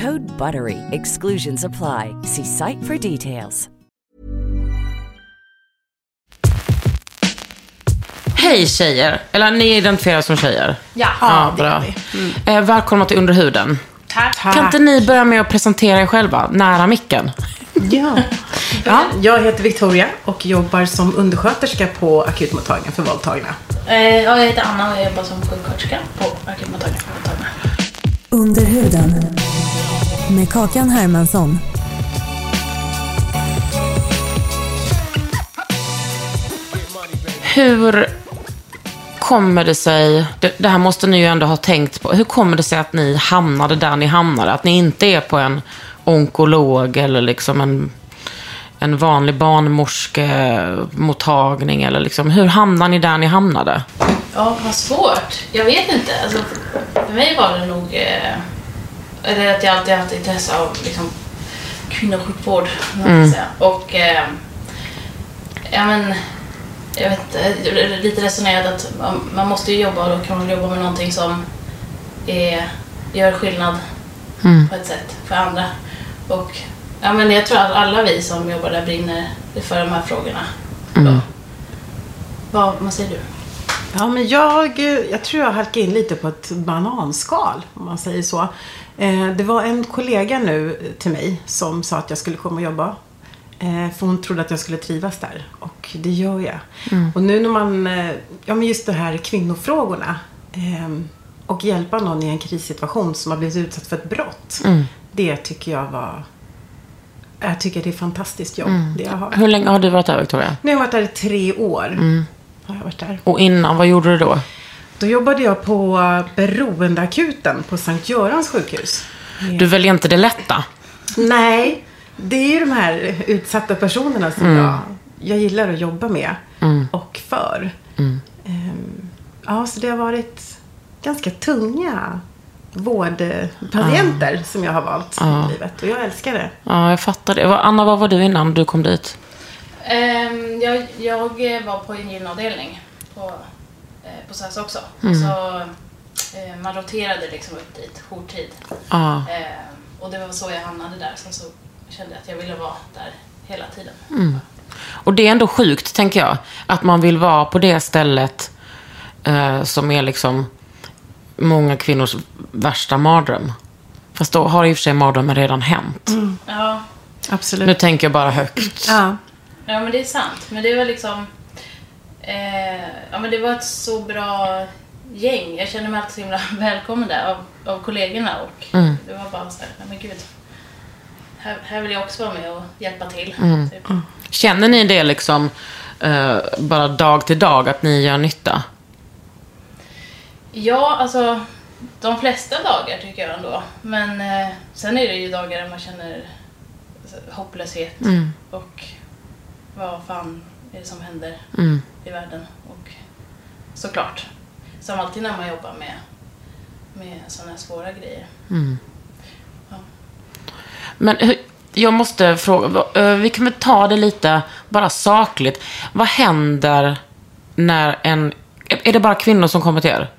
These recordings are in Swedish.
Code BUTTERY. Exclusions apply. See site for details. Hej tjejer! Eller ni identifierar som tjejer? Ja, Ja, bra. Eh, välkomna till Under huden. tack. Kan inte ni börja med att presentera er själva, nära micken? Ja. ja, jag heter Victoria och jobbar som undersköterska på akutmottagningen för våldtagna. Eh, Jag heter Anna och jag jobbar som sjuksköterska på akutmottagningen för våldtagna. Under huden. Med Kakan Hermansson. Hur kommer det sig, det, det här måste ni ju ändå ha tänkt på, hur kommer det sig att ni hamnade där ni hamnade? Att ni inte är på en onkolog eller liksom en, en vanlig barnmorskemottagning eller liksom, hur hamnar ni där ni hamnade? Ja, vad svårt. Jag vet inte. Alltså, för mig var det nog... Eh, eller att jag alltid haft intresse av liksom, kvinnosjukvård. Mm. Och... Eh, ja, men... Jag vet inte. Lite resonerat att man, måste ju jobba och då kan man jobba med någonting som är, gör skillnad Mm. på ett sätt för andra. Och ja, men jag tror att alla vi som jobbar där brinner för de här frågorna. Mm. Då. Vad, vad säger du? Ja, men jag, jag tror jag halkade in lite på ett bananskal, om man säger så. Eh, Det var en kollega nu till mig som sa att jag skulle komma och jobba. Eh, För hon trodde att jag skulle trivas där. Och det gör jag. Och nu när man, eh, ja men just det här kvinnofrågorna. eh, Och hjälpa någon i en krissituation som har blivit utsatt för ett brott. Det tycker jag var, jag tycker det är fantastiskt jobb. Det jag har. Hur länge har du varit där Victoria? Nu har jag varit där i tre år. Har jag varit där. Och innan, vad gjorde du då? Då jobbade jag på beroendeakuten på Sankt Görans sjukhus. Du väljer inte det lätta? Nej, det är ju de här utsatta personerna som jag, jag gillar att jobba med och för. Ehm, ja, så det har varit ganska tunga vårdpatienter som jag har valt i livet. Och jag älskar det. Ja, jag fattar det. Anna, vad var du innan du kom dit? Ehm, jag, jag var på en gynavdelning på, eh, på SAS också. Så eh, man roterade liksom upp dit, jourtid. Ehm, och det var så jag hamnade där. Sen så kände jag att jag ville vara där hela tiden. Och det är ändå sjukt, tänker jag, att man vill vara på det stället eh, som är liksom många kvinnors värsta mardröm. Fast då har i och för sig mardrömmen redan hänt. Ja, Absolut. Nu tänker jag bara högt. Ja. ja, men det är sant. Men det var liksom... Eh, ja, men det var ett så bra gäng. Jag kände mig alltid så himla välkommen där av, av kollegorna. Och det var bara så här, nej men gud. Här, här vill jag också vara med och hjälpa till. Typ. Känner ni det liksom eh, bara dag till dag, att ni gör nytta? Ja, alltså de flesta dagar tycker jag ändå. Men eh, sen är det ju dagar där man känner alltså, hopplöshet och vad fan som händer i världen. Och såklart, som alltid när man jobbar med, med sådana här svåra grejer. Men hur, jag måste fråga, eh, vi kan väl ta det lite bara sakligt. Vad händer när en... Är det bara kvinnor som kommer till er?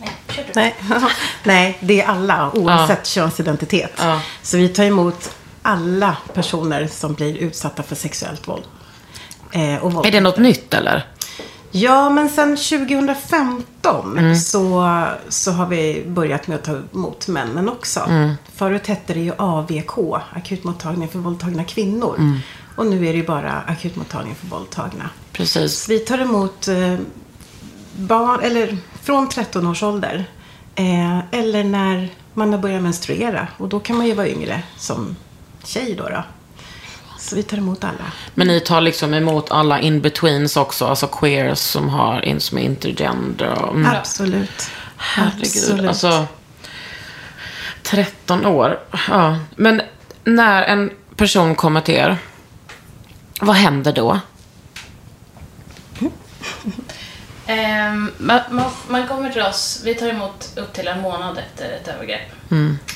Nej. Nej. Nej, det är alla oavsett könsidentitet. Ja. Så vi tar emot alla personer som blir utsatta för sexuellt våld. Eh. Är det något nytt eller? Ja, men sen 2015 så, så har vi börjat med att ta emot männen också. Förut hette det ju AVK, akutmottagning för våldtagna kvinnor. Och nu är det ju bara akutmottagning för våldtagna. Precis. Vi tar emot eh, barn, eller från 13 års ålder. Eh, eller när man har börjat menstruera. Och då kan man ju vara yngre som tjej då. då. Så vi tar emot alla. Men ni tar liksom emot alla in-betweens också, alltså queers som, har, in- som är intergender. Och, mm. Absolut. Herregud, Absolut. alltså. 13 år. Ja. Men när en person kommer till er, vad händer då? Ehm, man, man, man kommer till oss, vi tar emot upp till en månad efter ett övergrepp.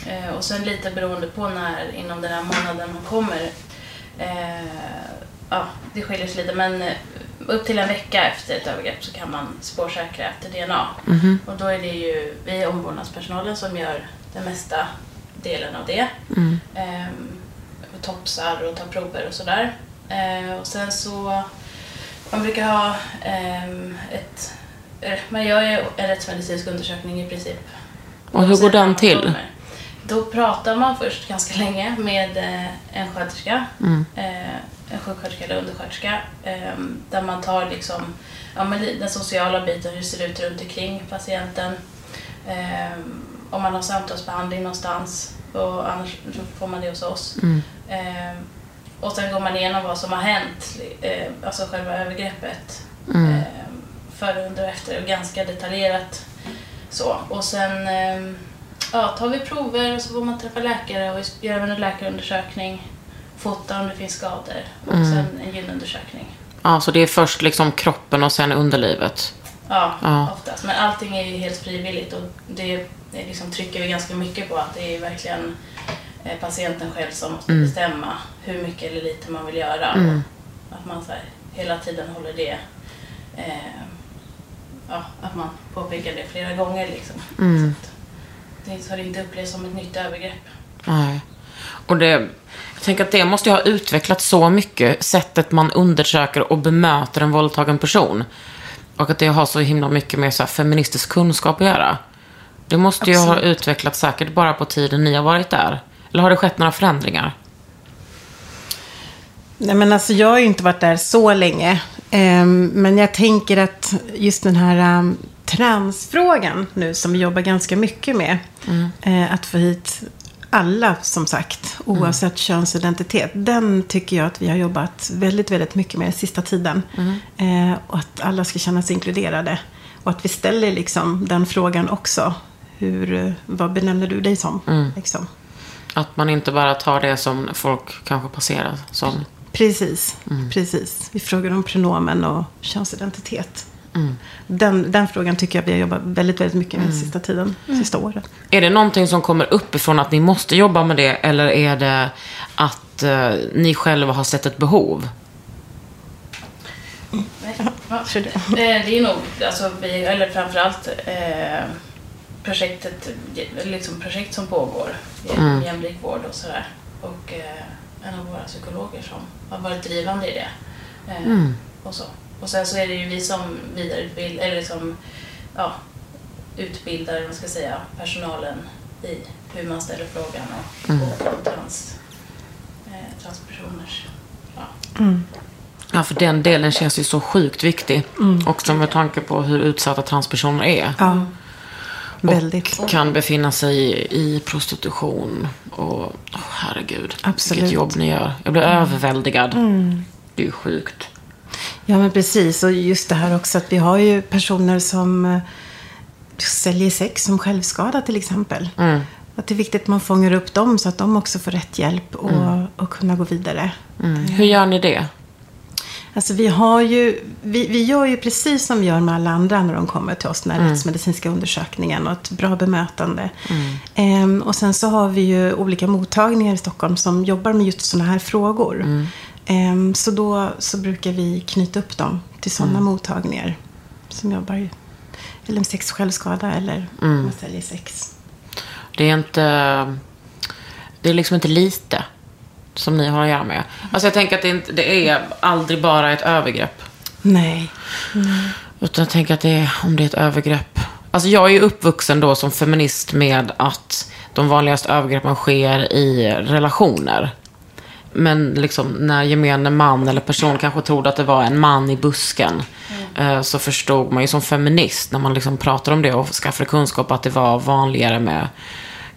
Eh, och sen lite beroende på när inom den här månaden man kommer. Eh, ja, det skiljer sig lite men eh, upp till en vecka efter ett övergrepp så kan man spårsäkra efter DNA. Och då är det ju vi omvårdnadspersonalen som gör den mesta delen av det. Ehm, och topsar och tar prover och sådär. Eh, och sen så man brukar ha ehm, ett... eh, Man gör ju en rättsmedicinsk undersökning i princip. Och hur går den till? Kommer. Då pratar man först ganska länge med eh, en sköterska, Mm. eh, en sjuksköterska eller undersköterska, eh, där man tar liksom, ja, den sociala biten, hur det ser ut runt omkring patienten, eh, om man har samtalsbehandling någonstans, och annars får man det hos oss. Mm. Eh, och sen går man igenom vad som har hänt, eh, alltså själva övergreppet. Mm. Före, under och efter och ganska detaljerat. Så. Och sen ja, tar vi prover och så får man träffa läkare och göra en läkarundersökning. Fota om det finns skador och Mm. sen en gynundersökning. Ja, så det är först liksom kroppen och sen underlivet. Ja, Ja. oftast. Men allting är ju helt frivilligt och det, det liksom trycker vi ganska mycket på att det är verkligen eh, patienten själv som måste Mm. bestämma hur mycket eller lite man vill göra. Mm. Att man så här, hela tiden håller det eh, ja, att man påpekar det flera gånger liksom. Mm. Så det det inte upplevs som ett nytt övergrepp. Nej. Och det, jag tänker att det måste ju ha utvecklats så mycket, sättet man undersöker och bemöter en våldtagen person. Och att det har så himla mycket med så här feministisk kunskap att göra. Det måste ju ha Absolut. utvecklats säkert bara på tiden ni har varit där. Eller har det skett några förändringar? Nej, men alltså, jag har ju inte varit där så länge. Ehm, men jag tänker att just den här um, transfrågan nu som vi jobbar ganska mycket med. eh, att få hit alla, som sagt, oavsett könsidentitet. Den tycker jag att vi har jobbat väldigt, väldigt mycket med den sista tiden. Eh, och att alla ska känna sig inkluderade. Och att vi ställer liksom den frågan också. Hur, eh, vad benämner du dig som? Liksom. Att man inte bara tar det som folk kanske passerar som. Precis, precis. Vi frågar om pronomen och könsidentitet. Den, den frågan tycker jag vi har jobbat väldigt, väldigt mycket med den sista tiden, sista året. Är det någonting som kommer uppifrån att ni måste jobba med det? Eller är det att eh, ni själva har sett ett behov? Nej, ja. Det är nog, alltså, vi, eller framförallt eh, projektet, liksom projekt som pågår. Mm. Jämlik vård och sådär. Och eh, en av våra psykologer som har varit drivande i det. Eh, och, så. Och sen så är det ju vi som vidareutbildar, eller liksom, ja, utbildar, vad ska säga, personalen i hur man ställer frågan och, och trans, eh, transpersoners ja, Ja, för den delen känns ju så sjukt viktig. Också med tanke på hur utsatta transpersoner är. Ja, väldigt. Kan befinna sig i, i prostitution. Och åh, herregud, Absolut. vilket jobb ni gör. Jag blir överväldigad. Det är ju sjukt. Ja, men precis. Och just det här också att vi har ju personer som eh, säljer sex som självskada till exempel. Mm. Att det är viktigt att man fångar upp dem så att de också får rätt hjälp och, och kunna gå vidare. Mm. Hur gör ni det? Alltså vi har ju, vi, vi gör ju precis som vi gör med alla andra när de kommer till oss, den här rättsmedicinska undersökningen och ett bra bemötande. Ehm, och sen så har vi ju olika mottagningar i Stockholm som jobbar med just sådana här frågor. Ehm, så då så brukar vi knyta upp dem till sådana mottagningar som jobbar eller med sex självskada eller man säljer sex. Det är inte... Det är liksom inte lite som ni har att göra med. Alltså jag tänker att det, inte, det är aldrig bara ett övergrepp. Nej. Utan jag tänker att det är, om det är ett övergrepp. Alltså jag är ju uppvuxen då som feminist med att de vanligaste övergreppen sker i relationer. Men liksom när gemene man eller person kanske trodde att det var en man i busken. eh, Så förstod man ju som feminist när man liksom pratade om det och skaffade kunskap att det var vanligare med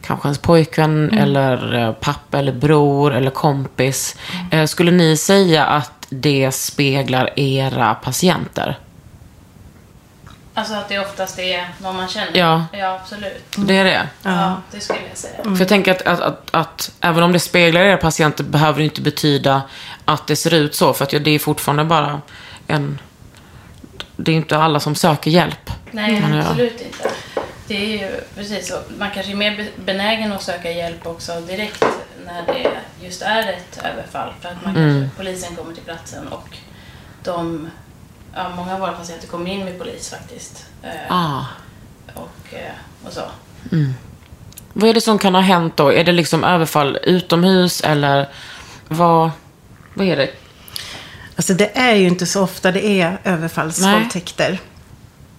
kanske ens pojkvän eller eh, pappa eller bror eller kompis. Eh, Skulle ni säga att det speglar era patienter? Alltså att det oftast är vad man känner. Ja. Ja, absolut. Det är det? Ja, det skulle jag säga. För jag tänker att, att, att, att även om det speglar era patienter behöver det inte betyda att det ser ut så. För att det är fortfarande bara en... Det är inte alla som söker hjälp. Nej, ja. absolut inte. Det är ju precis så. Man kanske är mer be- benägen att söka hjälp också direkt när det just är ett överfall. För att man Mm. kanske, polisen kommer till platsen och de, ja, många av våra patienter kommer in med polis faktiskt. Eh, Ah. och, eh, och så. Vad är det som kan ha hänt då? Är det liksom överfall utomhus eller vad, vad är det? Alltså det är ju inte så ofta det är överfallsvåldtäkter.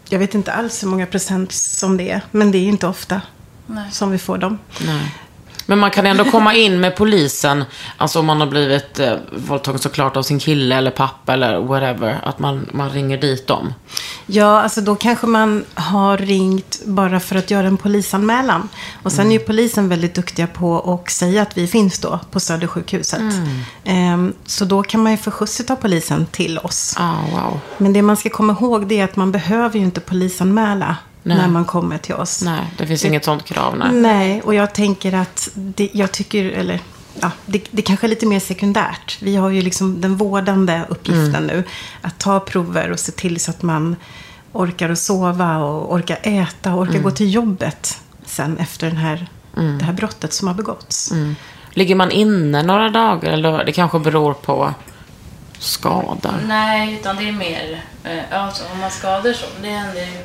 Jag vet inte alls hur många procent som det är. Men det är ju inte ofta Nej. som vi får dem. Nej. Men man kan ändå komma in med polisen, alltså om man har blivit eh, våldtagen såklart av sin kille eller pappa eller whatever, att man, man ringer dit dem. Ja, alltså då kanske man har ringt bara för att göra en polisanmälan. Och sen är ju polisen väldigt duktiga på att säga att vi finns då på Södersjukhuset. Ehm, så då kan man ju få skjuts av polisen till oss. Ah, wow. Men det man ska komma ihåg det är att man behöver ju inte polisanmäla Nej. när man kommer till oss. Nej, det finns inget sånt krav. Nej. Nej, och jag tänker att det, jag tycker, eller ja, det, det kanske är lite mer sekundärt. Vi har ju liksom den vårdande uppgiften nu. Att ta prover och se till så att man orkar att sova och orkar äta och orkar gå till jobbet sen efter den här, det här brottet som har begåtts. Ligger man inne några dagar eller det kanske beror på skador? Nej, utan det är mer, eh, alltså om man skadar så, det händer ju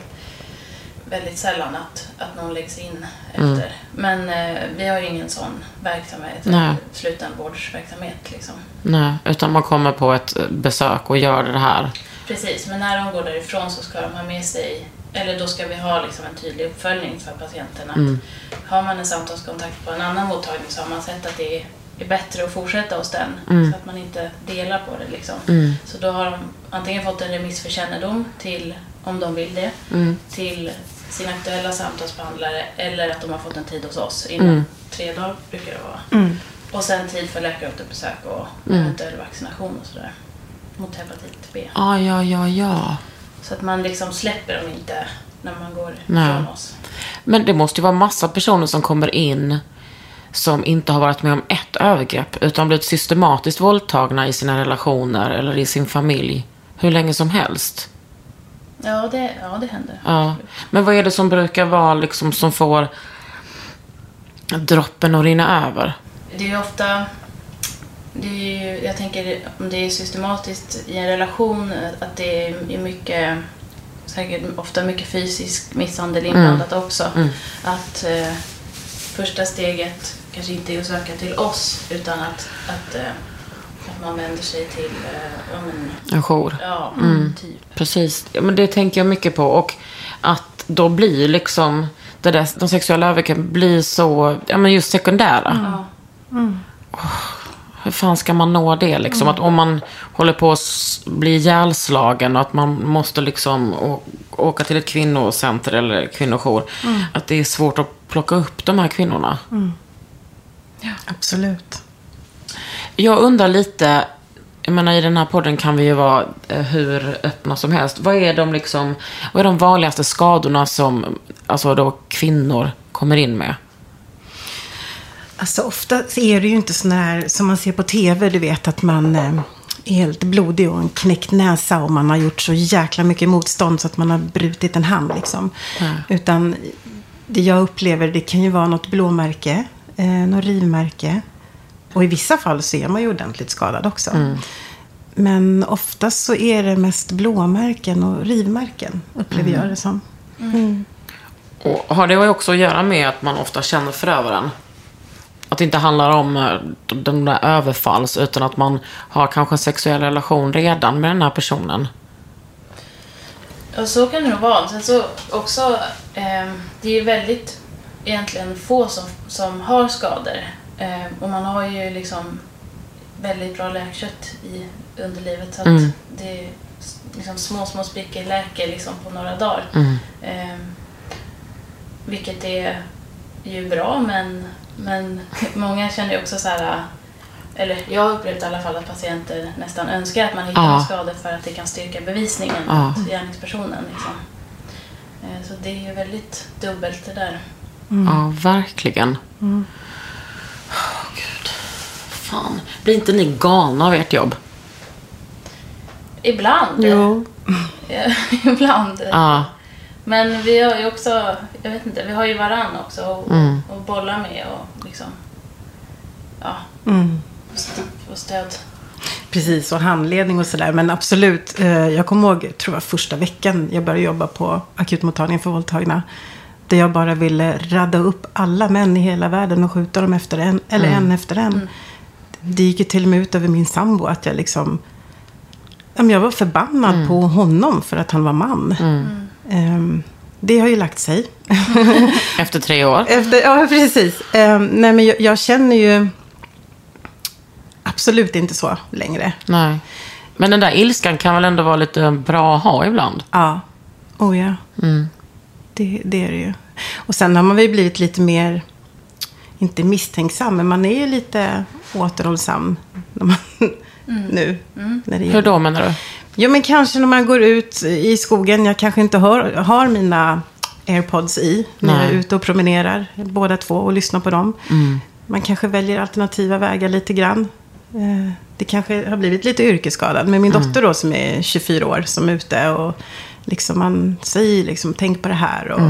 väldigt sällan att, att någon läggs in efter. Men eh, vi har ju ingen sån verksamhet, Nej. slutenvårdsverksamhet liksom. Nej, utan man kommer på ett besök och gör det här. Precis, men när de går därifrån så ska de ha med sig, eller då ska vi ha liksom en tydlig uppföljning för patienterna. Mm. Har man en samtalskontakt på en annan mottagning så har man sett att det är, är bättre att fortsätta hos den. Mm. Så att man inte delar på det liksom. Så då har de antingen fått en remiss för kännedom till, om de vill det, Mm. till sin aktuella samtalsbehandlare eller att de har fått en tid hos oss inom Mm. tre dagar brukar det vara. Och sen tid för läkaråterbesök och Mm. eventuell vaccination och sådär. Mot hepatit B. Ah, ja, ja, ja. Så att man liksom släpper dem inte när man går Nej. från oss. Men det måste ju vara massa personer som kommer in som inte har varit med om ett övergrepp utan blivit systematiskt våldtagna i sina relationer eller i sin familj hur länge som helst. Ja, det, ja, det händer. Ja. Men vad är det som brukar vara liksom som får droppen att rinna över? Det är ju ofta... Det är ju, jag tänker om det är systematiskt i en relation att det är mycket säkert ofta mycket fysisk misshandel inblandat också. Att eh, första steget kanske inte är att söka till oss utan att, att, eh, att man vänder sig till eh, ja, men, En jour. ja, typ. Precis. Ja, men det tänker jag mycket på. Och att då blir liksom det där, de sexuella övergreppen blir så, ja men just sekundära. Ja. Hur fan ska man nå det liksom? Att om man håller på att bli ihjälslagen och att man måste liksom åka till ett kvinnocenter eller kvinnojour. Att det är svårt att plocka upp de här kvinnorna. Absolut. Jag undrar lite, jag menar i den här podden kan vi ju vara eh, hur öppna som helst. Vad är de liksom, vad är de vanligaste skadorna som alltså då kvinnor kommer in med? Alltså ofta är det ju inte sån här som man ser på tv, du vet att man eh, är helt blodig och en knäckt näsa och man har gjort så jäkla mycket motstånd så att man har brutit en hand liksom. Utan det jag upplever, det kan ju vara något blåmärke, eh, något rivmärke. Och i vissa fall så är man ju ordentligt skadad också. Men oftast så är det mest blåmärken och rivmärken, upplever jag det som. Och har det också att göra med att man ofta känner förövaren? Att det inte handlar om eh, de där överfalls, utan att man har kanske en sexuell relation redan med den här personen. Och så kan det nog vara. Sen så också, ehm, det är ju väldigt egentligen få som, som har skador. Ehm, och man har ju liksom väldigt bra läkkött i underlivet. Så att Mm. det är liksom små, små sprickor läker liksom på några dagar. Mm. Ehm, vilket är ju bra, men, men många känner ju också så här... Eller jag har upplevt i alla fall att patienter nästan önskar att man hittar Ja. en skada för att det kan styrka bevisningen Ja. mot gärningspersonen. Liksom. Eh, Så det är ju väldigt dubbelt det där. Ja, verkligen. Gud. Fan. Blir inte ni galna av ert jobb? Ibland. Jo. Ja, ibland. Ja. Men vi har ju också, jag vet inte, vi har ju varann också och, Mm. och bolla med och liksom, ja, Mm. och stöd. Precis, och handledning och sådär. Men absolut, eh, jag kommer ihåg, jag tror var första veckan jag började jobba på akutmottagningen för våldtagna. Där jag bara ville radda upp alla män i hela världen och skjuta dem efter en, eller en efter en. Det gick ju till och med ut över min sambo att jag liksom... Jag var förbannad på honom för att han var man. Ehm, det har ju lagt sig. Efter tre år? Efter, ja, precis. Ehm, nej, men jag, jag känner ju absolut inte så längre. Nej. Men den där ilskan kan väl ändå vara lite bra att ha ibland? Ja. Oh ja. Mm. Det, det är det ju. Och sen har man väl blivit lite mer, inte misstänksam, men man är ju lite återhållsam när man, nu. När det Hur då menar du? Jo, men kanske när man går ut i skogen. Jag kanske inte hör, har mina airpods i när jag är Nej. ute och promenerar. Båda två och lyssnar på dem. Man kanske väljer alternativa vägar lite grann. Eh, Det kanske har blivit lite yrkesskadad. Men min dotter då som är 24 år som är ute och liksom man säger liksom tänk på det här och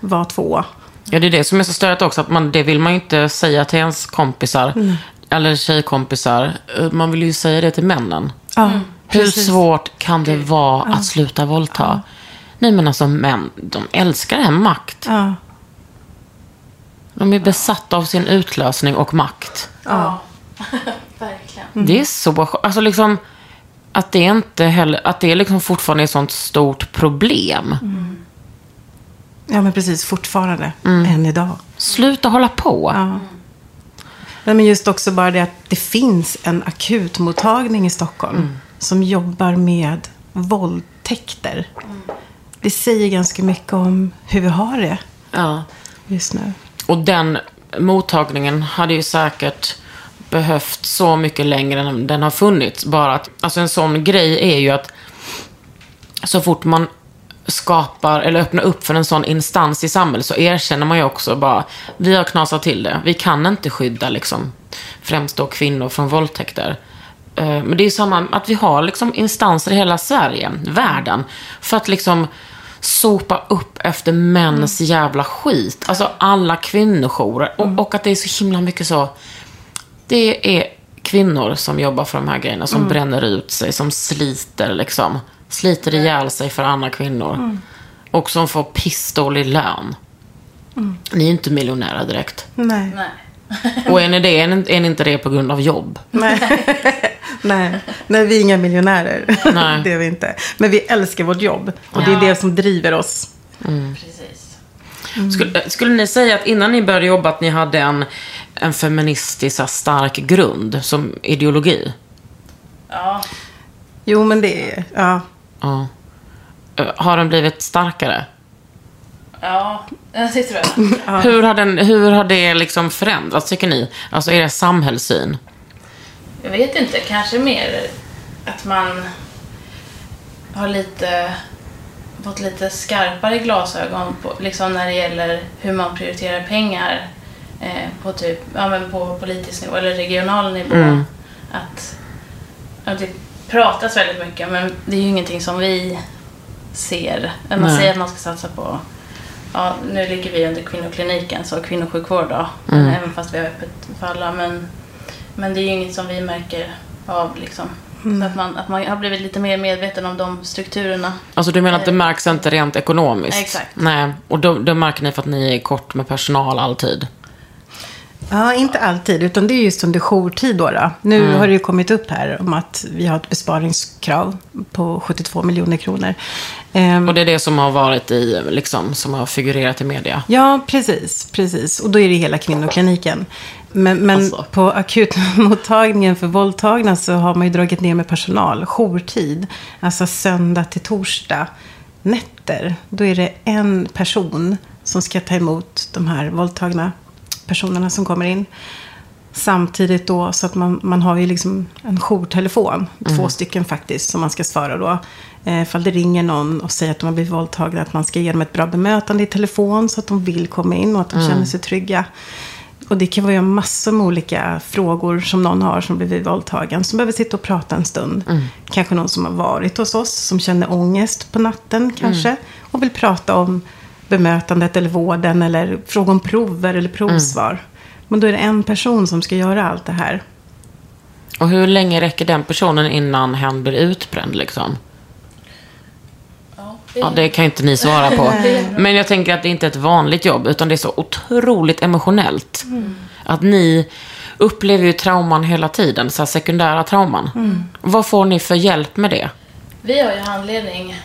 var två. Ja, det är det som är så störigt också. Att man, det vill man ju inte säga till ens kompisar. Eller tjejkompisar. Eh, Man vill ju säga det till männen. Ja, Hur precis. svårt kan det vara att sluta våldta? Nej, men alltså män, de älskar det här makt. Ja, De är besatta av sin utlösning och makt. Ja, verkligen. Det är så Alltså liksom, att det inte heller, att det liksom fortfarande är ett sånt stort problem. Ja men precis. Fortfarande. Än idag. Sluta hålla på. Ja. Nej, men just också bara det att det finns en akutmottagning i Stockholm som jobbar med våldtäkter. Det säger ganska mycket om hur vi har det Ja. just nu. Och den mottagningen hade ju säkert behövt så mycket längre än den har funnits. Bara att, alltså en sån grej är ju att så fort man skapar eller öppnar upp för en sån instans i samhället så erkänner man ju också bara, vi har knasat till det. Vi kan inte skydda liksom, främst då kvinnor från våldtäkter. Eh, Men det är ju samma, att vi har liksom instanser i hela Sverige, världen, för att liksom sopa upp efter mäns jävla skit. Alltså alla kvinnojourer. Och, och att det är så himla mycket så, det är kvinnor som jobbar för de här grejerna, som bränner ut sig, som sliter liksom. Sliter ihjäl sig för andra kvinnor. Och som får pissdålig lön. Ni är inte miljonärer direkt. Nej. Nej. Och är ni det, är ni, är ni inte det på grund av jobb? Nej. Nej. Nej, vi är inga miljonärer. Nej. det är vi inte. Men vi älskar vårt jobb. Och det är Ja. det som driver oss. Precis. Skulle, skulle ni säga att innan ni började jobba att ni hade en, en feministisk stark grund som ideologi? Ja, Jo, men det är... Ja. Ja. Eh, Har den blivit starkare? ja, det tror jag. Hur, har den, hur har det liksom förändrats, tycker ni? Alltså, är det samhällssyn? Jag vet inte, kanske mer att man har lite fått lite skarpare glasögon på, liksom när det gäller hur man prioriterar pengar eh, på, typ, ja, men på politisk nivå eller regional nivå. Mm. Att, att det pratas väldigt mycket men det är ju ingenting som vi ser. Man Nej. säger att man ska satsa på Ja, nu ligger vi under kvinnokliniken, så kvinnosjukvård då. Mm. Även fast vi har öppet för alla. Men, men det är ju inget som vi märker av liksom. Så att man, att man har blivit lite mer medveten om de strukturerna. Alltså, du menar att det märks inte rent ekonomiskt? Exakt. Nej, och då, då märker ni för att ni är kort med personal alltid? Ja, inte alltid, utan det är just under jourtid då. då. Nu Mm. har det ju kommit upp här om att vi har ett besparingskrav på 72 miljoner kronor. Ehm, Och det är det som har varit i, liksom, som har figurerat i media. Ja, precis, precis. Och då är det hela kvinnokliniken. Men, men Alltså. på akutmottagningen för våldtagna så har man ju dragit ner med personal. Jourtid, alltså söndag till torsdag, nätter. Då är det en person som ska ta emot de här våldtagna personerna som kommer in. Samtidigt då så att man, man har ju liksom en jourtelefon. Två stycken faktiskt som man ska svara då. Eh, ifall det ringer någon och säger att de har blivit våldtagna. Att man ska ge dem ett bra bemötande i telefon så att de vill komma in och att de känner sig trygga. Och det kan vara ju massor med olika frågor som någon har som blivit våldtagen. Som behöver sitta och prata en stund. Kanske någon som har varit hos oss. Som känner ångest på natten kanske. Och vill prata om bemötandet eller vården. Eller fråga om prover eller provsvar. Men då är det en person som ska göra allt det här. Och hur länge räcker den personen innan hen blir utbränd liksom? Ja, det, kan inte ni svara på. Men jag tänker att det inte är ett vanligt jobb, utan det är så otroligt emotionellt. Att ni upplever ju trauman hela tiden, så här sekundära trauman. Vad får ni för hjälp med det? Vi har ju handledning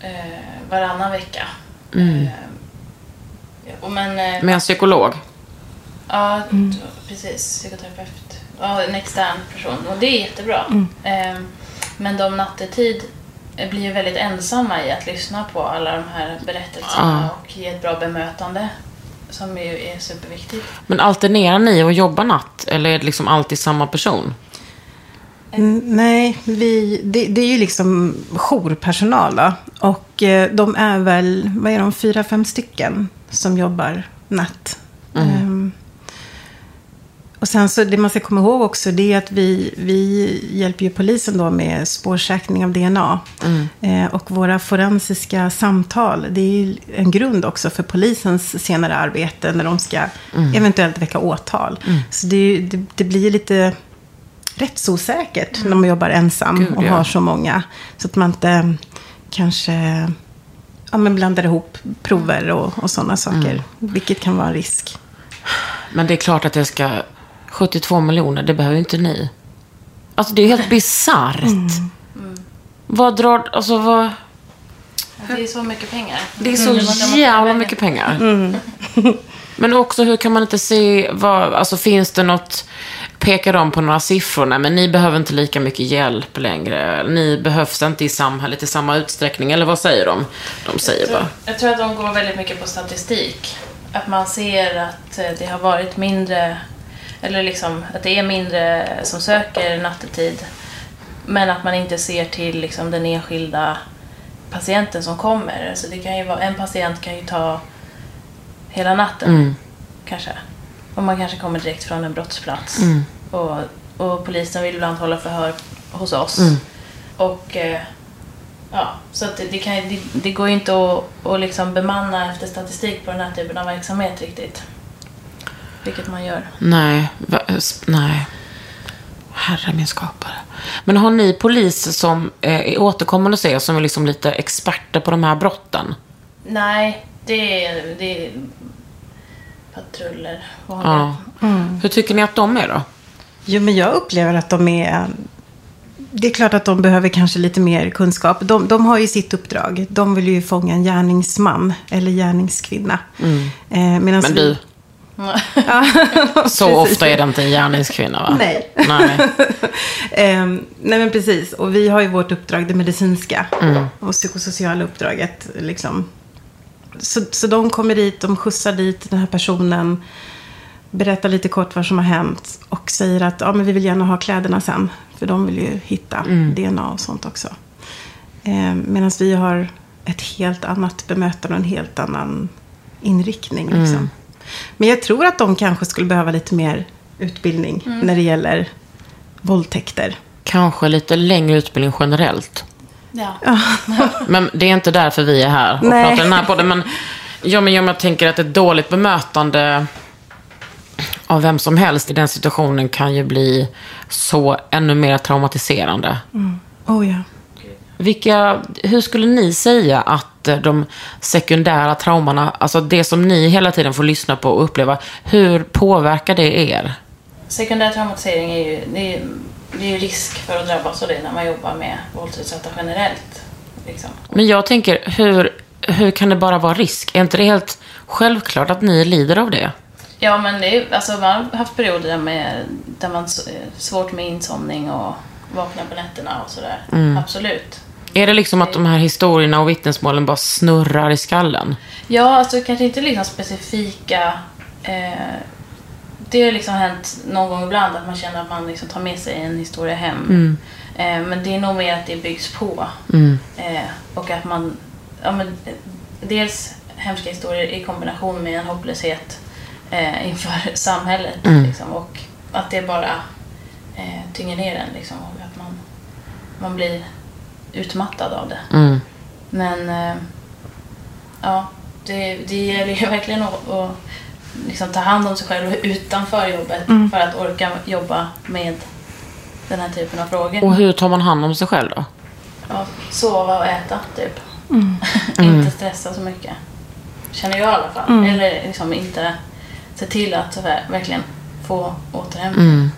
eh, varannan vecka. Mm. Eh, och men, eh, Med en psykolog? Ja, d- precis. Psykoterapeut. Ja, en extern person. Och det är jättebra. Eh, men de nattetid blir ju väldigt ensamma i att lyssna på alla de här berättelserna och ge ett bra bemötande. Som ju är superviktigt. Men alternerar ni och jobbar natt? Eller är det liksom alltid samma person? Mm, nej, vi, det, det är ju liksom jourpersonal. Då. Och eh, de är väl, vad är de, fyra, fem stycken som jobbar natt. Ehm, och sen så det man ska komma ihåg också det är att vi, vi hjälper ju polisen då med spårsäkring av DNA. Eh, och våra forensiska samtal, det är ju en grund också för polisens senare arbete när de ska eventuellt väcka åtal. Så det, det, det blir lite rättsosäkert när man jobbar ensam Gud, och ja. har så många. Så att man inte kanske ja, men blandar ihop prover och, och sådana saker. Vilket kan vara en risk. Men det är klart att det ska... 72 miljoner, det behöver ju inte ni. Alltså det är helt bisarrt. Vad drar... Alltså vad... Det är så mycket pengar. Det är Mm. Så kan- jävla mycket pengar. Men också hur kan man inte se vad... Alltså finns det något... Pekar de på några siffror? Nej, men ni behöver inte lika mycket hjälp längre. Ni behövs inte i samhället i samma utsträckning. Eller vad säger de? De säger Jag tror, bara... jag tror att de går väldigt mycket på statistik. Att man ser att eh, det har varit mindre, eller liksom att det är mindre som söker nattetid. Men att man inte ser till liksom den enskilda patienten som kommer. Alltså det kan ju vara, en patient kan ju ta hela natten, Mm. kanske. Och man kanske kommer direkt från en brottsplats. Mm. Och, och polisen vill ibland hålla förhör hos oss. Mm. Och eh, ja, så det, det, kan, det, det går ju inte att, att liksom bemanna efter statistik på den här typen av verksamhet riktigt. Vilket man gör. Nej, va, nej. Herre min skapare. Men har ni polis som eh, är återkommande hos er, som är liksom lite experter på de här brotten? Nej, det det patruller. Ja. Hur tycker ni att de är då? Jo, men jag upplever att de är... Det är klart att de behöver kanske lite mer kunskap. De, de har ju sitt uppdrag. De vill ju fånga en gärningsman eller gärningskvinna. Eh, medans Men vi- du, Ja, så ofta är det inte en gärningskvinna va? Nej. Nej. Ehm, nej men precis. Och vi har ju vårt uppdrag, det medicinska. Mm. Och psykosociala uppdraget. Liksom. Så, så de kommer dit, de skjutsar dit den här personen. Berättar lite kort vad som har hänt. Och säger att ja, men vi vill gärna ha kläderna sen. För de vill ju hitta Mm. DNA och sånt också. Ehm, Medan vi har ett helt annat bemötande och en helt annan inriktning. Liksom. Mm. Men jag tror att de kanske skulle behöva lite mer utbildning när det gäller våldtäkter. Kanske lite längre utbildning generellt. Ja. Men det är inte därför vi är här och Nej. pratar den här podden. Men, ja, men jag tänker att ett dåligt bemötande av vem som helst i den situationen kan ju bli så ännu mer traumatiserande. Oh ja. Vilka, hur skulle ni säga att att eh, de sekundära traumorna, alltså det som ni hela tiden får lyssna på och uppleva, hur påverkar det er? Sekundär traumatisering är ju, det är, det är ju risk för att drabbas av det när man jobbar med våldsutsatta generellt. Liksom. Men jag tänker, hur, hur kan det bara vara risk? Är inte det helt självklart att ni lider av det? Ja, men det är, alltså, man har haft perioder där, med, där man s- svårt med insomning och vakna på nätterna och sådär. Absolut. Är det liksom att de här historierna och vittnesmålen bara snurrar i skallen? Ja, alltså kanske inte liksom specifika... Eh, det har liksom hänt någon gång ibland att man känner att man liksom tar med sig en historia hem. Eh, men det är nog mer att det byggs på. Eh, och att man... Ja, men, eh, dels hemska historier i kombination med en hopplöshet eh, inför samhället. Liksom, och att det bara eh, tynger ner en. Liksom, och att man, man blir utmattad av det. Mm. Men eh, ja, det, det gäller ju verkligen att, att liksom ta hand om sig själv utanför jobbet för att orka jobba med den här typen av frågor. Och hur tar man hand om sig själv då? Ja, sova och äta, typ. inte stressa så mycket. Känner jag i alla fall. Eller liksom inte se till att ver- verkligen få återhämtning.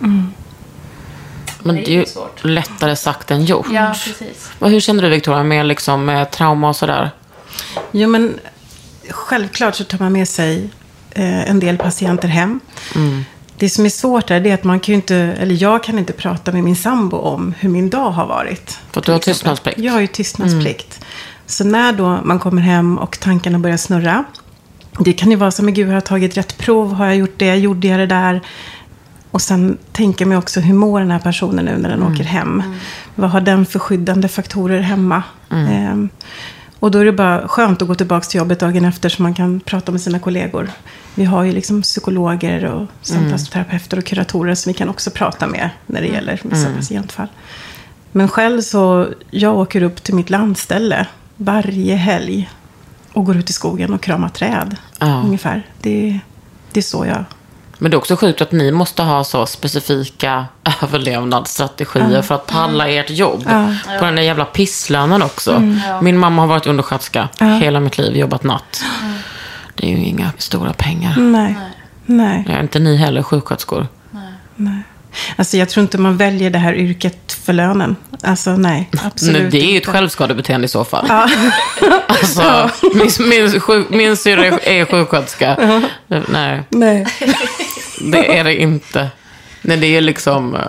Men Det är det är ju svårt. lättare sagt än gjort. Ja, precis. Och hur känner du Victoria med, liksom, med trauma och sådär? Jo, men självklart så tar man med sig en del patienter hem. Det som är svårt är det att man kan ju inte, eller jag kan inte prata med min sambo om hur min dag har varit. För du har tystnadsplikt. Jag har ju tystnadsplikt. Så när då man kommer hem och tankarna börjar snurra. Det kan ju vara som, men gud, har jag tagit rätt prov? Har jag gjort det? Gjorde jag det där? Och sen tänker mig också, hur mår den här personen nu när den åker hem? Vad har den för skyddande faktorer hemma? Ehm, och då är det bara skönt att gå tillbaka till jobbet dagen efter så man kan prata med sina kollegor. Vi har ju liksom psykologer och samtalsterapeuter och kuratorer som vi kan också prata med när det gäller vissa patientfall. Men själv så, jag åker upp till mitt landställe varje helg och går ut i skogen och kramar träd. Ja. Ungefär. Det, det är så jag... Men det är också sjukt att ni måste ha så specifika överlevnadsstrategier för att palla ert jobb. På den där jävla pisslönen också. Min mamma har varit undersköterska hela mitt liv, jobbat natt. Det är ju inga stora pengar. Nej. Nej. Ja, inte ni heller, sjuksköterskor. nej. Alltså jag tror inte man väljer det här yrket för lönen. Alltså nej, absolut Nej, det är ju ett självskadebeteende i så fall. Alltså, min, min, min syrra är- sjuksköterska. Nej, Nej. det är det inte. Nej, det är liksom eh,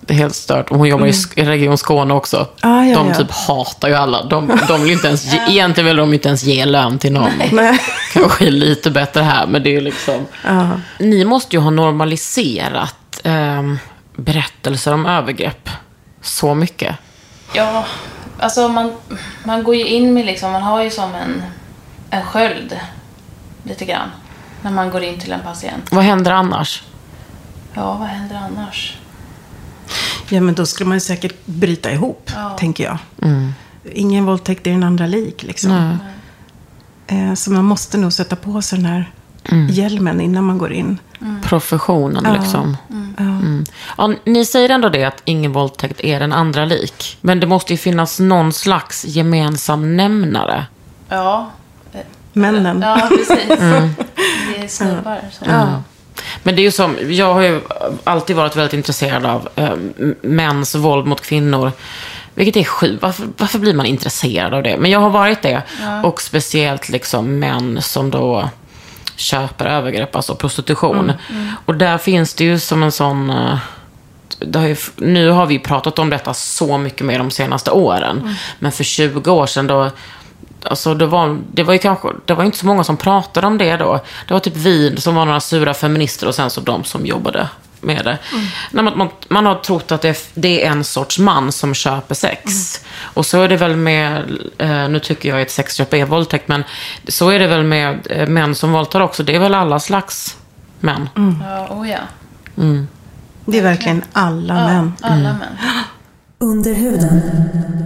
det är helt stört. Och Hon jobbar i Sk- i Region Skåne också. Ah, ja, de ja. typ hatar ju alla. De, de vill inte ens ge, egentligen vill de inte ens ge lön till någon. Nej. Kanske lite bättre här, men det är liksom... Ja. Ni måste ju ha normaliserat ehm, berättelser om övergrepp så mycket. Ja, alltså man, man går ju in med liksom, man har ju som en, en sköld lite grann när man går in till en patient. Vad händer annars? Ja, vad händer annars? ja, men då skulle man ju säkert bryta ihop, Ja. tänker jag. Ingen våldtäkt är den andra lik, liksom. Eh, så man måste nog sätta på sig den här hjälmen innan man går in. Professionen liksom. Mm. Ja, ni säger ändå det att ingen våldtäkt är den andra lik. Men det måste ju finnas någon slags gemensam nämnare. Ja. Männen. Ja, precis. Det är snubbar. Ja. Men det är ju som, jag har ju alltid varit väldigt intresserad av eh, mäns våld mot kvinnor. Vilket är sjukt. Varför, varför blir man intresserad av det? Men jag har varit det. Och speciellt liksom män som då köper övergrepp, alltså prostitution. Och där finns det ju som en sån... eh, det har ju, nu har vi pratat om detta så mycket mer de senaste åren. Men för 20 år sedan då... Alltså det var, det var ju kanske, det var inte så många som pratade om det då. Det var typ vi som var några sura feminister och sen så de som jobbade med det. Nej, man, man, man har trott att det är, det är en sorts man som köper sex. Och så är det väl med, eh, nu tycker jag att sexköp är våldtäkt, men så är det väl med eh, män som våldtar också. Det är väl alla slags män. Ja, oh ja. Det är verkligen alla män. Alla män. Under huden.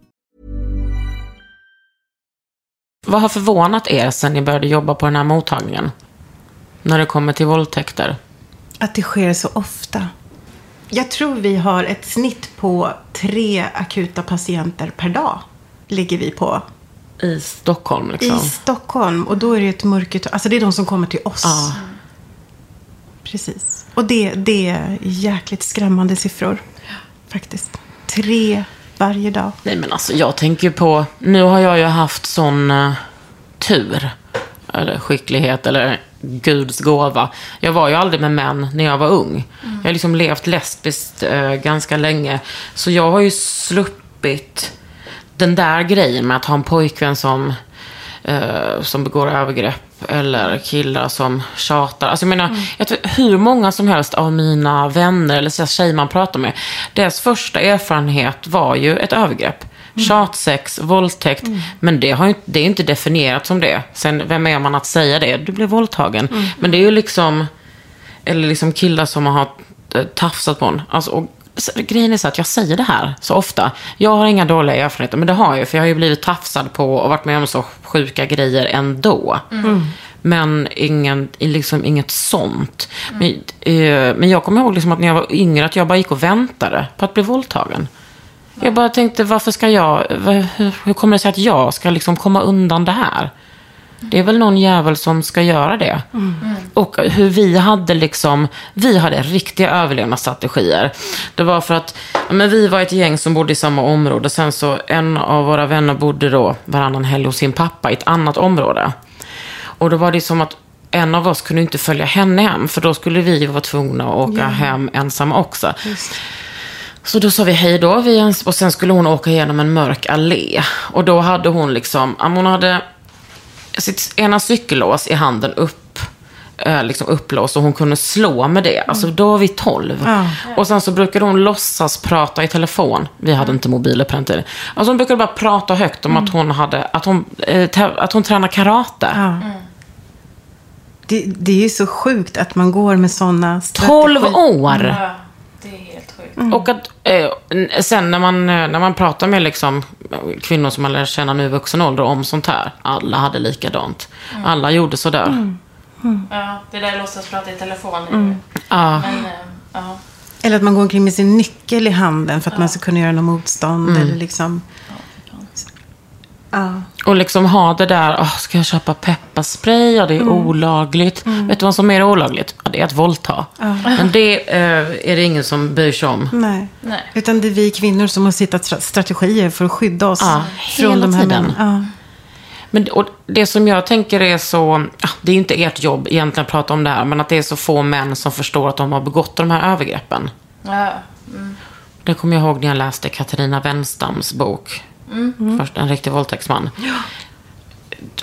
Vad har förvånat er sen ni började jobba på den här mottagningen? När det kommer till våldtäkter. Att det sker så ofta. Jag tror vi har ett snitt på tre akuta patienter per dag. Ligger vi på. I Stockholm liksom. I Stockholm. Och då är det ett mörkertal. Alltså det är de som kommer till oss. Ja. Precis. Och det, det är jäkligt skrämmande siffror. Faktiskt. Tre varje dag. Nej men alltså jag tänker ju på, nu har jag ju haft sån uh, tur. Eller skicklighet eller Guds gåva. Jag var ju aldrig med män när jag var ung. Jag har liksom levt lesbiskt uh, ganska länge. Så jag har ju sluppit den där grejen med att ha en pojkvän som, uh, som begår övergrepp. Eller killar som tjatar. Alltså jag menar, jag tror, hur många som helst av mina vänner eller så tjejer man pratar med. Deras första erfarenhet var ju ett övergrepp. Tjatsex, våldtäkt. Men det, har det är inte definierat som det. Sen, vem är man att säga det? Du blev våldtagen. Men det är ju liksom, eller liksom killar som har eh, tafsat på en. Alltså, och, grejen är så att jag säger det här så ofta. Jag har inga dåliga erfarenheter, men det har jag ju. För jag har ju blivit tafsad på och varit med om så sjuka grejer ändå. Men ingen, liksom inget sånt. Men, eh, men jag kommer ihåg liksom att när jag var yngre att jag bara gick och väntade på att bli våldtagen. Jag bara tänkte, varför ska jag, hur kommer det sig att jag ska liksom komma undan det här? Det är väl någon jävel som ska göra det. Och hur vi hade liksom, vi hade riktiga överlevnadsstrategier. Det var för att, men vi var ett gäng som bodde i samma område. Sen så en av våra vänner bodde då varannan helg hos sin pappa i ett annat område. Och då var det som att en av oss kunde inte följa henne hem. För då skulle vi vara tvungna att åka hem ensamma också. Så då sa vi hej då. Och sen skulle hon åka igenom en mörk allé. Och då hade hon liksom, hon hade sitt ena cykellås i handen upp, eh, liksom upplåst och hon kunde slå med det. Alltså då var vi 12. Ja. Och sen så brukade hon låtsas prata i telefon. Vi hade inte mobiler på den tiden. Alltså hon brukade bara prata högt om att hon hade, att hon, eh, att hon tränar karate. Ja. Det, det är ju så sjukt att man går med sådana 12 år! Ja, det är helt sjukt. Och att eh, sen när man, eh, när man pratar med liksom, kvinnor som man lär känna nu i vuxen ålder om sånt här. Alla hade likadant. Alla gjorde sådär. Ja, det där låtsas prata i telefon. är ju- Ja. Men, eh, ja. Eller att man går omkring med sin nyckel i handen för att man ska kunna göra något motstånd. Eller liksom... Ja. Och liksom ha det där, oh, ska jag köpa pepparspray? Ja, det är olagligt. Vet du vad som är olagligt? Ja, det är att våldta. Men det eh, är det ingen som bryr sig om. Nej. Nej. Utan det är vi kvinnor som har hittat stra- strategier för att skydda oss Ja, från hela de här tiden. männen. Men och det som jag tänker är så, ja, det är inte ert jobb egentligen att prata om det här, men att det är så få män som förstår att de har begått de här övergreppen. Ja. Det kommer jag ihåg när jag läste Katarina Wenstams bok. Först En riktig våldtäktsman.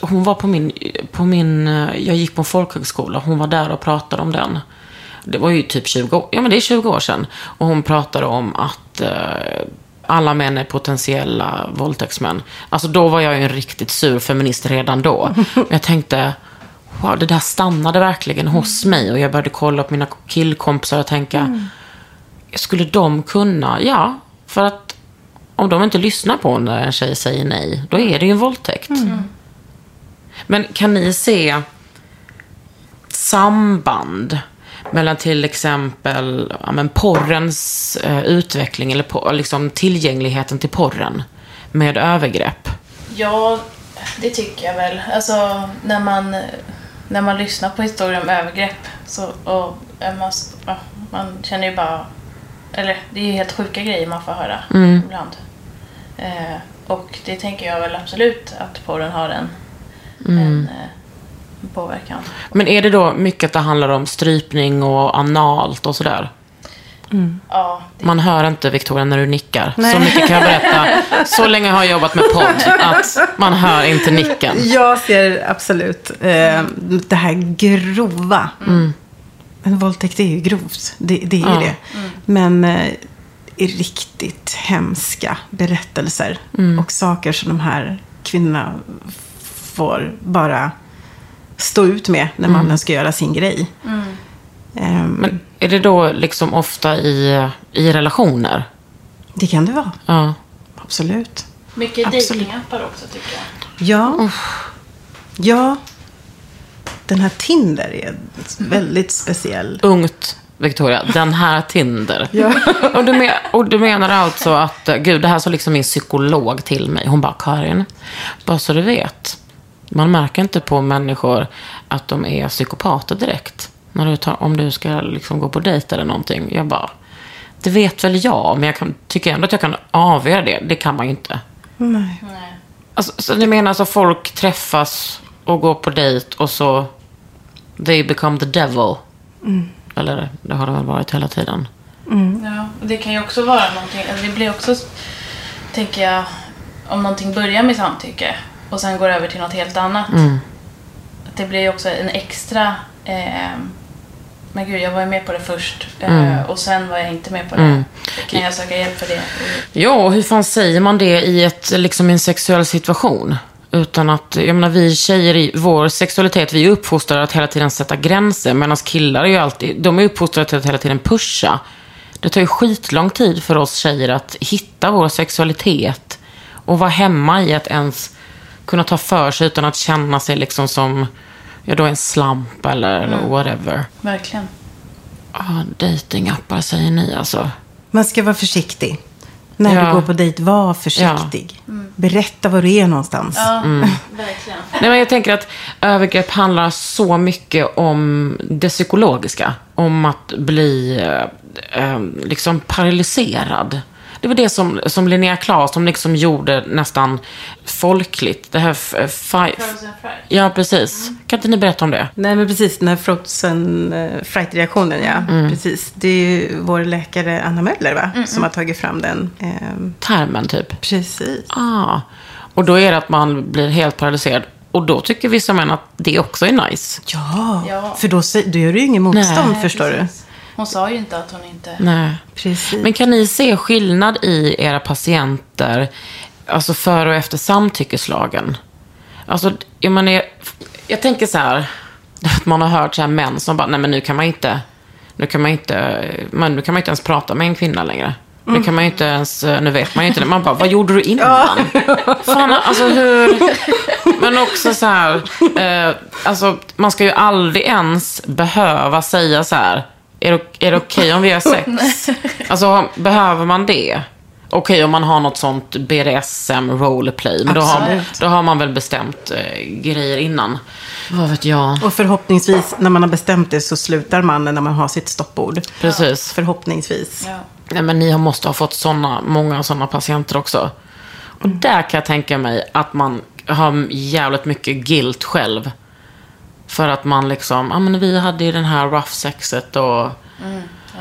Hon var på min, på min, eh, jag gick på en folkhögskola. Hon var där och pratade om den. Det var ju typ 20 år, ja men det är 20 år sedan. Och hon pratade om att eh, alla män är potentiella våldtäktsmän. Alltså då var jag ju en riktigt sur feminist redan då. Men jag tänkte, wow, det där stannade verkligen hos mig. Och jag började kolla på mina killkompisar och tänka, skulle de kunna? Ja, för att om de inte lyssnar på när en tjej säger nej, då är det ju en våldtäkt. Men kan ni se samband mellan till exempel ja, men porrens eh, utveckling eller på, liksom tillgängligheten till porren med övergrepp? Ja, Det tycker jag väl. Alltså när man, när man lyssnar på historier om övergrepp så, och är man, man känner ju bara... Eller det är ju helt sjuka grejer man får höra ibland. Eh, och det tänker jag väl absolut att porren har en, en, eh, påverkan. Men är det då mycket att det handlar om strypning och analt och sådär? Ja, det, Man hör inte Victoria när du nickar. Så mycket kan jag berätta. Så länge har jag jobbat med podd att man hör inte nicken. Jag ser absolut eh, det här grova. En våldtäkt är ju grovt. Det, det är ju Ja. det. Men eh, riktigt hemska berättelser. Och saker som de här kvinnorna får bara stå ut med när mannen ska göra sin grej. Ehm, Men är det då liksom ofta i, i relationer? det kan det vara. Ja. Absolut. mycket dejtingappar också tycker jag. Ja. Ja. Den här Tinder är väldigt speciell. Ungt, Victoria. Den här Tinder. och, du men, och du menar alltså att, eh, gud, det här sa liksom min psykolog till mig. Hon bara, Karin, bara så du vet. Man märker inte på människor att de är psykopater direkt. När du tar, om du ska liksom gå på dejt eller någonting. Jag bara, det vet väl jag, men jag kan, tycker ändå att jag kan avgöra det. Det kan man ju inte. Nej. Nej. Alltså, så ni menar alltså folk träffas och går på dejt och så they become the devil? Eller det har det väl varit hela tiden. Ja, och det kan ju också vara någonting, alltså det blir också, tänker jag, om någonting börjar med samtycke och sen går över till något helt annat. Att det blir ju också en extra, eh, men gud jag var ju med på det först eh, och sen var jag inte med på det. Kan jag söka hjälp för det? Ja, och hur fan säger man det i ett, liksom, i en sexuell situation? Utan att, jag menar vi tjejer i vår sexualitet, vi är uppfostrade att hela tiden sätta gränser. Medan killar är ju alltid, de är uppfostrade till att hela tiden pusha. Det tar ju skitlång tid för oss tjejer att hitta vår sexualitet. Och vara hemma i att ens kunna ta för sig utan att känna sig liksom som, ja då en slamp eller, eller whatever. Verkligen. Ah, datingappar säger ni alltså. Man ska vara försiktig. När Ja. du går på dejt, var försiktig. Berätta var du är någonstans. Ja, verkligen. Nej, men jag tänker att övergrepp handlar så mycket om det psykologiska. Om att bli eh, eh, liksom paralyserad. Det var det som, som Linnea Claesson liksom gjorde nästan folkligt. Det här... Frozen fright. ja, precis. Kan inte ni berätta om det? Nej, men precis. Den här frozen uh, fright-reaktionen, ja. Precis. Det är ju vår läkare Anna Möller, va? Som har tagit fram den. Ehm, Termen, typ. precis. Ah. Och då är det att man blir helt paralyserad. Och då tycker vissa män att det också är nice. Ja, Ja. för då, då gör du ju ingen motstånd, Nej, förstår Precis. Hon sa ju inte att hon inte... Nej. Precis. Men kan ni se skillnad i era patienter, alltså före och efter samtyckeslagen? Alltså, jag, menar, jag tänker så här, att man har hört så här män som bara, nej men nu kan man inte, nu kan man inte, man, nu kan man inte ens prata med en kvinna längre. Nu kan man ju inte ens, nu vet man ju inte det. Man bara, vad gjorde du innan? Fan, alltså hur... Men också så här, eh, alltså man ska ju aldrig ens behöva säga så här, är det, är det okej om vi har sex? Alltså, behöver man det? Okej om man har något sånt BDSM roleplay, men då har, då har man väl bestämt eh, grejer innan. Vad vet jag? Och förhoppningsvis, när man har bestämt det, så slutar mannen när man har sitt stoppord. Precis. Förhoppningsvis. Ja. Nej, men ni har- måste ha fått såna, många sådana patienter också. Och där kan jag tänka mig att man har jävligt mycket guilt själv. För att man liksom, ja men vi hade ju den här rough sexet och...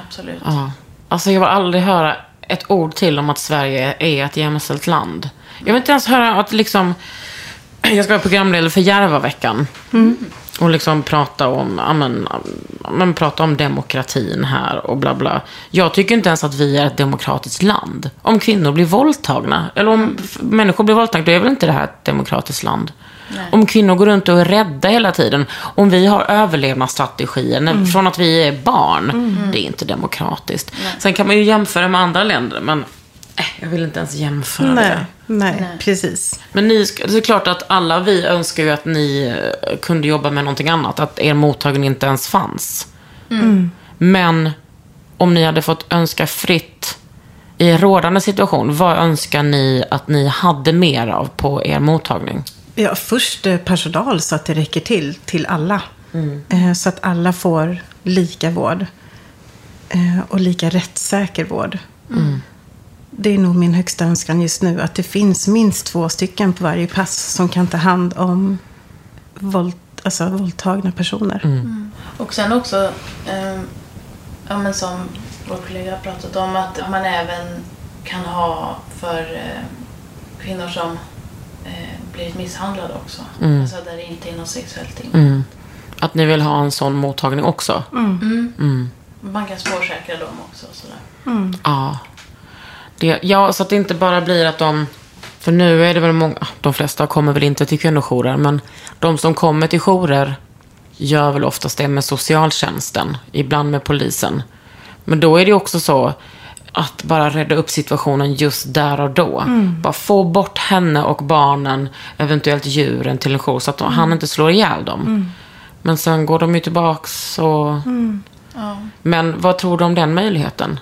Absolut. Ja. Alltså jag vill aldrig höra ett ord till om att Sverige är ett jämställt land. Jag vill inte ens höra att liksom... Jag ska vara programledare för Järvaveckan. Och liksom prata om, ja, men, ja, men, prata om demokratin här och bla bla. Jag tycker inte ens att vi är ett demokratiskt land. Om kvinnor blir våldtagna, eller om f- människor blir våldtagna, då är väl inte det här ett demokratiskt land. Om kvinnor går runt och är rädda hela tiden. Om vi har överlevnadsstrategier när, från att vi är barn. Det är inte demokratiskt. Sen kan man ju jämföra med andra länder, men eh, jag vill inte ens jämföra Nej, det. nej, precis. Men ni, det är klart att alla vi önskar ju att ni eh, kunde jobba med någonting annat. Att er mottagning inte ens fanns. Men om ni hade fått önska fritt i rådande situation, vad önskar ni att ni hade mer av på er mottagning? Ja, först eh, personal så att det räcker till, till alla. Eh, Så att alla får lika vård. Eh, Och lika rättssäker vård. Det är nog min högsta önskan just nu. Att det finns minst två stycken på varje pass som kan ta hand om våld, alltså, våldtagna personer. Och sen också, eh, ja, men som vår kollega har pratat om, att man även kan ha för eh, kvinnor som eh, blivit misshandlade också. Alltså där det inte är något sexuellt in. Att ni vill ha en sån mottagning också? Man kan spårsäkra dem också. och Sådär. Ja. Det, ja, så att det inte bara blir att de... För nu är det väl många, de flesta kommer väl inte till kvinnojourer, men de som kommer till jourer gör väl oftast det med socialtjänsten, ibland med polisen. Men då är det också så att bara rädda upp situationen just där och då. Bara få bort henne och barnen, eventuellt djuren, till en jour så att de, han inte slår ihjäl dem. Men sen går de ju tillbaks och... Ja. Men vad tror du om den möjligheten?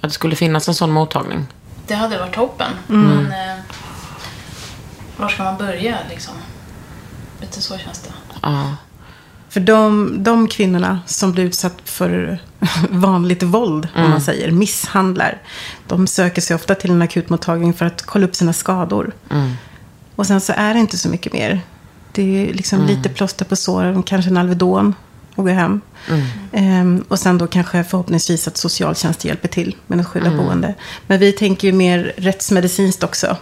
Att det skulle finnas en sån mottagning? Det hade varit toppen. Men eh, var ska man börja liksom? Lite så känns det. Ja. För de, de kvinnorna som blir utsatt för vanligt våld, om man säger, misshandlar. De söker sig ofta till en akutmottagning för att kolla upp sina skador. Och sen så är det inte så mycket mer. Det är liksom lite plåster på såren, kanske en Alvedon och gå hem. Ehm, och sen då kanske förhoppningsvis att socialtjänst hjälper till med något skyddat boende. Men vi tänker ju mer rättsmedicinskt också.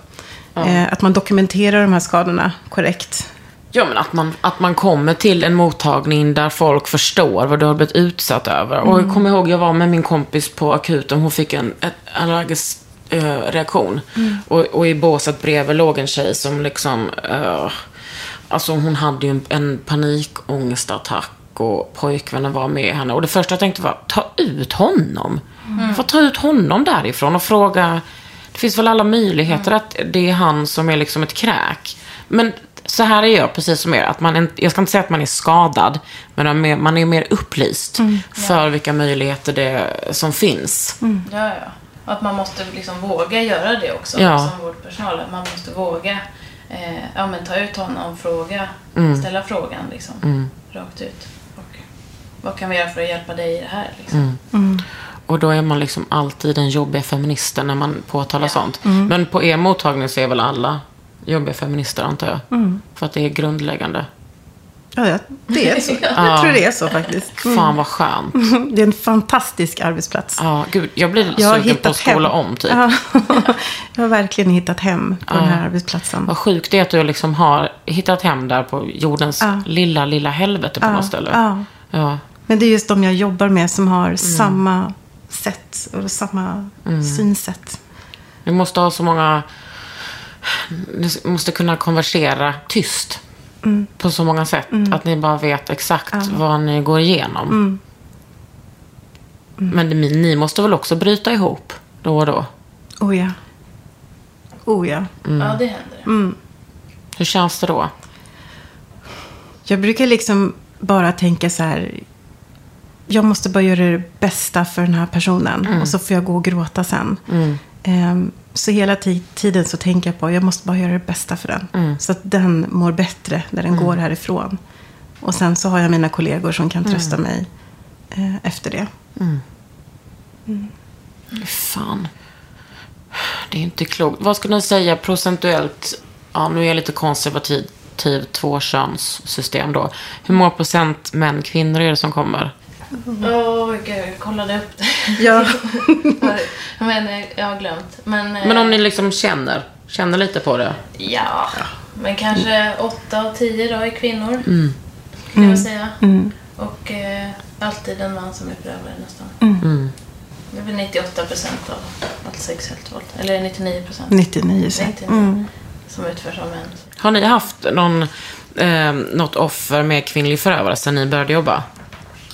Eh, att man dokumenterar de här skadorna korrekt. Ja, men att man, att man kommer till en mottagning där folk förstår vad du har blivit utsatt över. Och jag kommer ihåg, jag var med min kompis på akuten. Hon fick en allergisk eh, reaktion. Och, och i båset bredvid låg en tjej som liksom... eh, alltså hon hade ju en, en panikångestattack. Och pojkvännen var med henne. Och det första jag tänkte var, ta ut honom. Få ta ut honom därifrån och fråga... Det finns väl alla möjligheter att det är han som är liksom ett kräk. Men så här är jag, precis som er. Att man, jag ska inte säga att man är skadad, men man är mer, man är mer upplyst för vilka möjligheter det som finns. Ja, ja. Och att man måste liksom våga göra det också Ja. som vårdpersonal. Man måste våga eh, ja, men ta ut honom, fråga, ställa frågan liksom, rakt ut. Och vad kan vi göra för att hjälpa dig i det här? Liksom? Och då är man liksom alltid den jobbiga feministen när man påtalar Ja. sånt. Men på er mottagning så är väl alla jobbiga feminister, antar jag. För att det är grundläggande. Ja, ja, det är så. Jag tror det är så faktiskt. Fan vad skönt. Det är en fantastisk arbetsplats. Ja, gud, jag blir Jag sugen på att hittat hem. skola om typ. Ja. jag har verkligen hittat hem på den här arbetsplatsen. Vad sjukt det är att du liksom har hittat hem där på jordens Ja. lilla, lilla helvete på Ja, något ställe. ja. Ja. Men det är just de jag jobbar med som har Mm. samma sätt och samma synsätt. Ni måste ha så många... Ni måste kunna konversera tyst. På så många sätt. Att ni bara vet exakt vad ni går igenom. Men det, ni måste väl också bryta ihop då och då? Oh ja. Oh ja. Ja, det händer. Hur känns det då? Jag brukar liksom bara tänka så här. Jag måste bara göra det bästa för den här personen. Och så får jag gå och gråta sen. Ehm, så hela ti- tiden så tänker jag på. Jag måste bara göra det bästa för den. Så att den mår bättre när den går härifrån. Och sen så har jag mina kollegor som kan trösta mig eh, efter det. Fan. Det är inte klokt. Vad skulle ni säga procentuellt? Ja, nu är jag lite konservativ. Tvåkönssystem då. Hur många procent män, kvinnor är det som kommer? Åh, gud, jag kollade upp det. Ja. Men eh, jag har glömt. Men, eh, Men om ni liksom känner, känner lite på det. Ja, men kanske åtta av tio då är kvinnor. Mm. Kan jag säga. Och eh, alltid en man som är förövare nästan. Mm. Det är väl 98 procent av allt sexuellt våld. Eller 99 procent. 99 så. 99 som utförs av män. Har ni haft någon, eh, något offer med kvinnlig förövare sedan ni började jobba?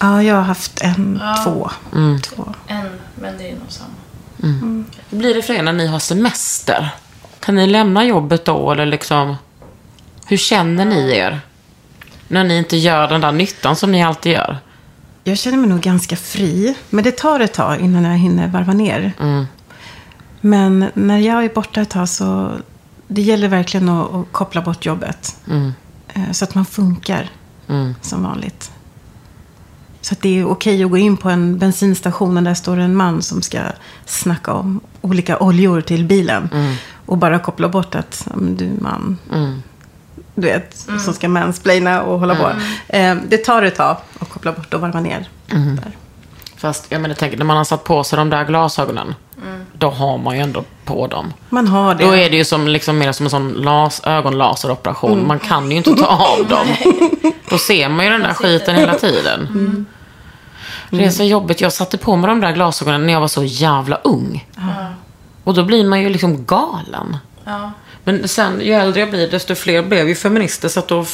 Ja, jag har haft en, Ja. två. Mm. två. En, men det är nog samma. Hur blir det för er när ni har semester? Kan ni lämna jobbet då eller liksom? Hur känner ni er? När ni inte gör den där nyttan som ni alltid gör. Jag känner mig nog ganska fri. Men det tar ett tag innan jag hinner varva ner. Men när jag är borta ett tag så det gäller verkligen att, att koppla bort jobbet. Eh, Så att man funkar som vanligt. Så att det är okej att gå in på en bensinstation och där står en man som ska snacka om olika oljor till bilen. Och bara koppla bort att du man, du vet, som ska mansplaina och hålla på. Eh, Det tar ett tag att koppla bort och varva ner. Där. Fast jag menar, tänk, när man har satt på sig de där glasögonen, då har man ju ändå på dem. Man har det. Då är det ju som, liksom, mer som en sån las, ögonlaseroperation. Man kan ju inte ta av dem. Då ser man ju den där skiten hela tiden. Det är så jobbigt. Jag satte på mig de där glasögonen när jag var så jävla ung. Och då blir man ju liksom galen. Ja. Men sen, ju äldre jag blir, desto fler blev ju feminister. Så att då,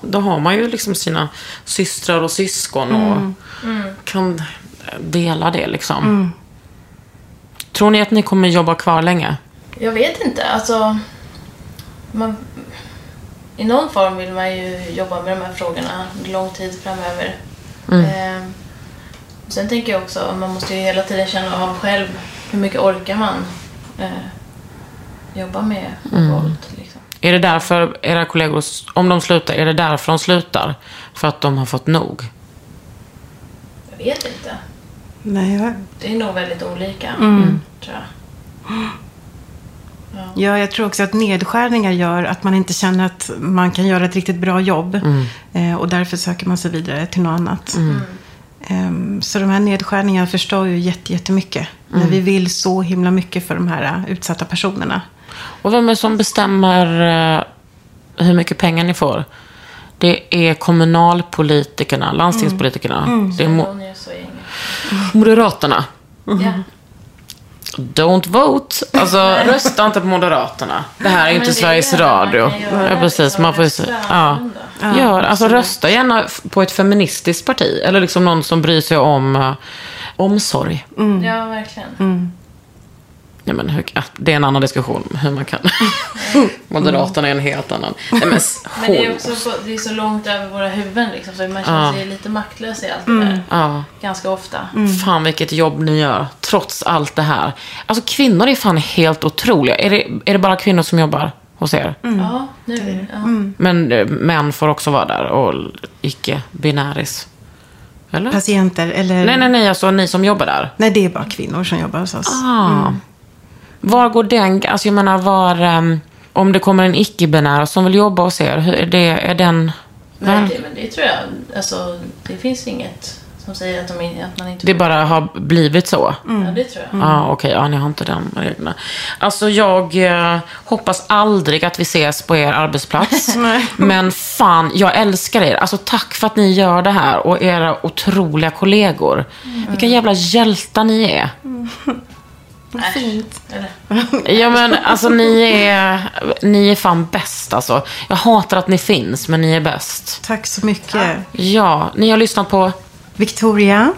då har man ju liksom sina systrar och syskon och kan dela det liksom. Tror ni att ni kommer jobba kvar länge? Jag vet inte. Alltså, man, I någon form vill man ju jobba med de här frågorna lång tid framöver. Eh, sen tänker jag också, man måste ju hela tiden känna av själv hur mycket orkar man eh, jobba med våld. Liksom. Är det därför era kollegor, om de slutar, är det därför de slutar? För att de har fått nog? Jag vet inte. Nej, jag, Det är nog väldigt olika, tror jag. Ja, jag tror också att nedskärningar gör att man inte känner att man kan göra ett riktigt bra jobb. Eh, och därför söker man sig vidare till något annat. Ehm, så de här nedskärningarna förstår ju jätte- jättemycket. När vi vill så himla mycket för de här eh, utsatta personerna. Och vem är det som bestämmer eh, hur mycket pengar ni får? Det är kommunalpolitikerna, landstingspolitikerna. Det är mo- Hon är så gängig. Moderaterna. Ja. Don't vote. Alltså, rösta inte på Moderaterna. Det här är ju Men inte är Sveriges Radio. Ja, precis. liksom, Man får ju. Ja. Gör, alltså rösta gärna på ett feministiskt parti. Eller liksom någon som bryr sig om uh, omsorg. Ja, verkligen. Nej, men hur, det är en annan diskussion hur man kan. Moderaterna är en helt annan. Nej, men, Men det är också så, det är så långt över våra huvuden liksom, så man känner sig lite maktlös i allt det där. Ja. Ganska ofta. Fan vilket jobb ni gör, trots allt det här. Alltså kvinnor är fan helt otroliga. Är det, är det bara kvinnor som jobbar hos er? Ja, nu. Ja. Men eh, män får också vara där och icke-binäris. Eller? Patienter eller... Nej, nej, nej, alltså ni som jobbar där. Nej, det är bara kvinnor som jobbar hos oss. Ah. Var går den, alltså jag menar var, ehm, om det kommer en icke-binär som vill jobba hos er, hur är, det, är den... Nej, det, men det tror jag. Alltså, det finns inget som säger att, de, att man inte Det bara har blivit så? Ja, det tror jag. Ja, okej. Ja, ni har inte den reglerna. Alltså, jag eh, hoppas aldrig att vi ses på er arbetsplats. Men fan, jag älskar er. Alltså, tack för att ni gör det här och era otroliga kollegor. Vilka jävla hjältar ni är. Fint. Eller? Ja, men alltså ni är, ni är fan bäst alltså. Jag hatar att ni finns, men ni är bäst. Tack så mycket. Ja, ni har lyssnat på Victoria,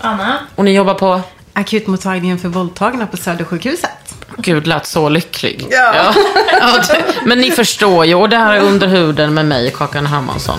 Anna? och ni jobbar på akutmottagningen för våldtagna på Södersjukhuset. Gud, lät så lycklig. Ja. Ja, det, men ni förstår ju. Och det här är Under huden med mig, Kakan Hermansson.